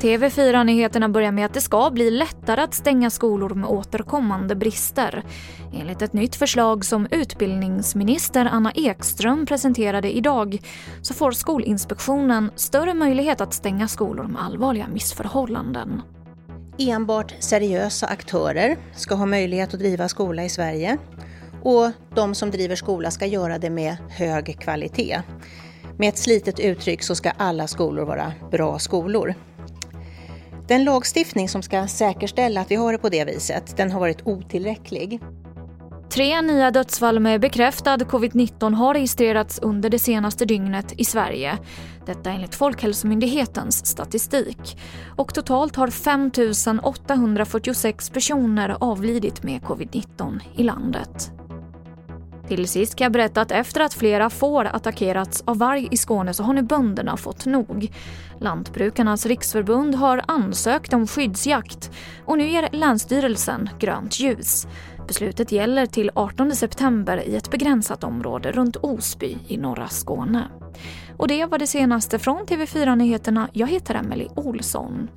TV4-nyheterna börjar med att det ska bli lättare att stänga skolor med återkommande brister. Enligt ett nytt förslag som utbildningsminister Anna Ekström presenterade idag så får Skolinspektionen större möjlighet att stänga skolor med allvarliga missförhållanden. Enbart seriösa aktörer ska ha möjlighet att driva skola i Sverige och de som driver skola ska göra det med hög kvalitet. Med ett slitet uttryck så ska alla skolor vara bra skolor. Den lagstiftning som ska säkerställa att vi har det på det viset, den har varit otillräcklig. Tre nya dödsfall med bekräftad covid-19 har registrerats under det senaste dygnet i Sverige. Detta enligt Folkhälsomyndighetens statistik. Och totalt har 5 846 personer avlidit med covid-19 i landet. Till sist kan jag berätta att efter att flera får attackerats av varg i Skåne så har nu bönderna fått nog. Lantbrukarnas riksförbund har ansökt om skyddsjakt och nu ger Länsstyrelsen grönt ljus. Beslutet gäller till 18 september i ett begränsat område runt Osby i norra Skåne. Och det var det senaste från TV4 Nyheterna. Jag heter Emily Olsson.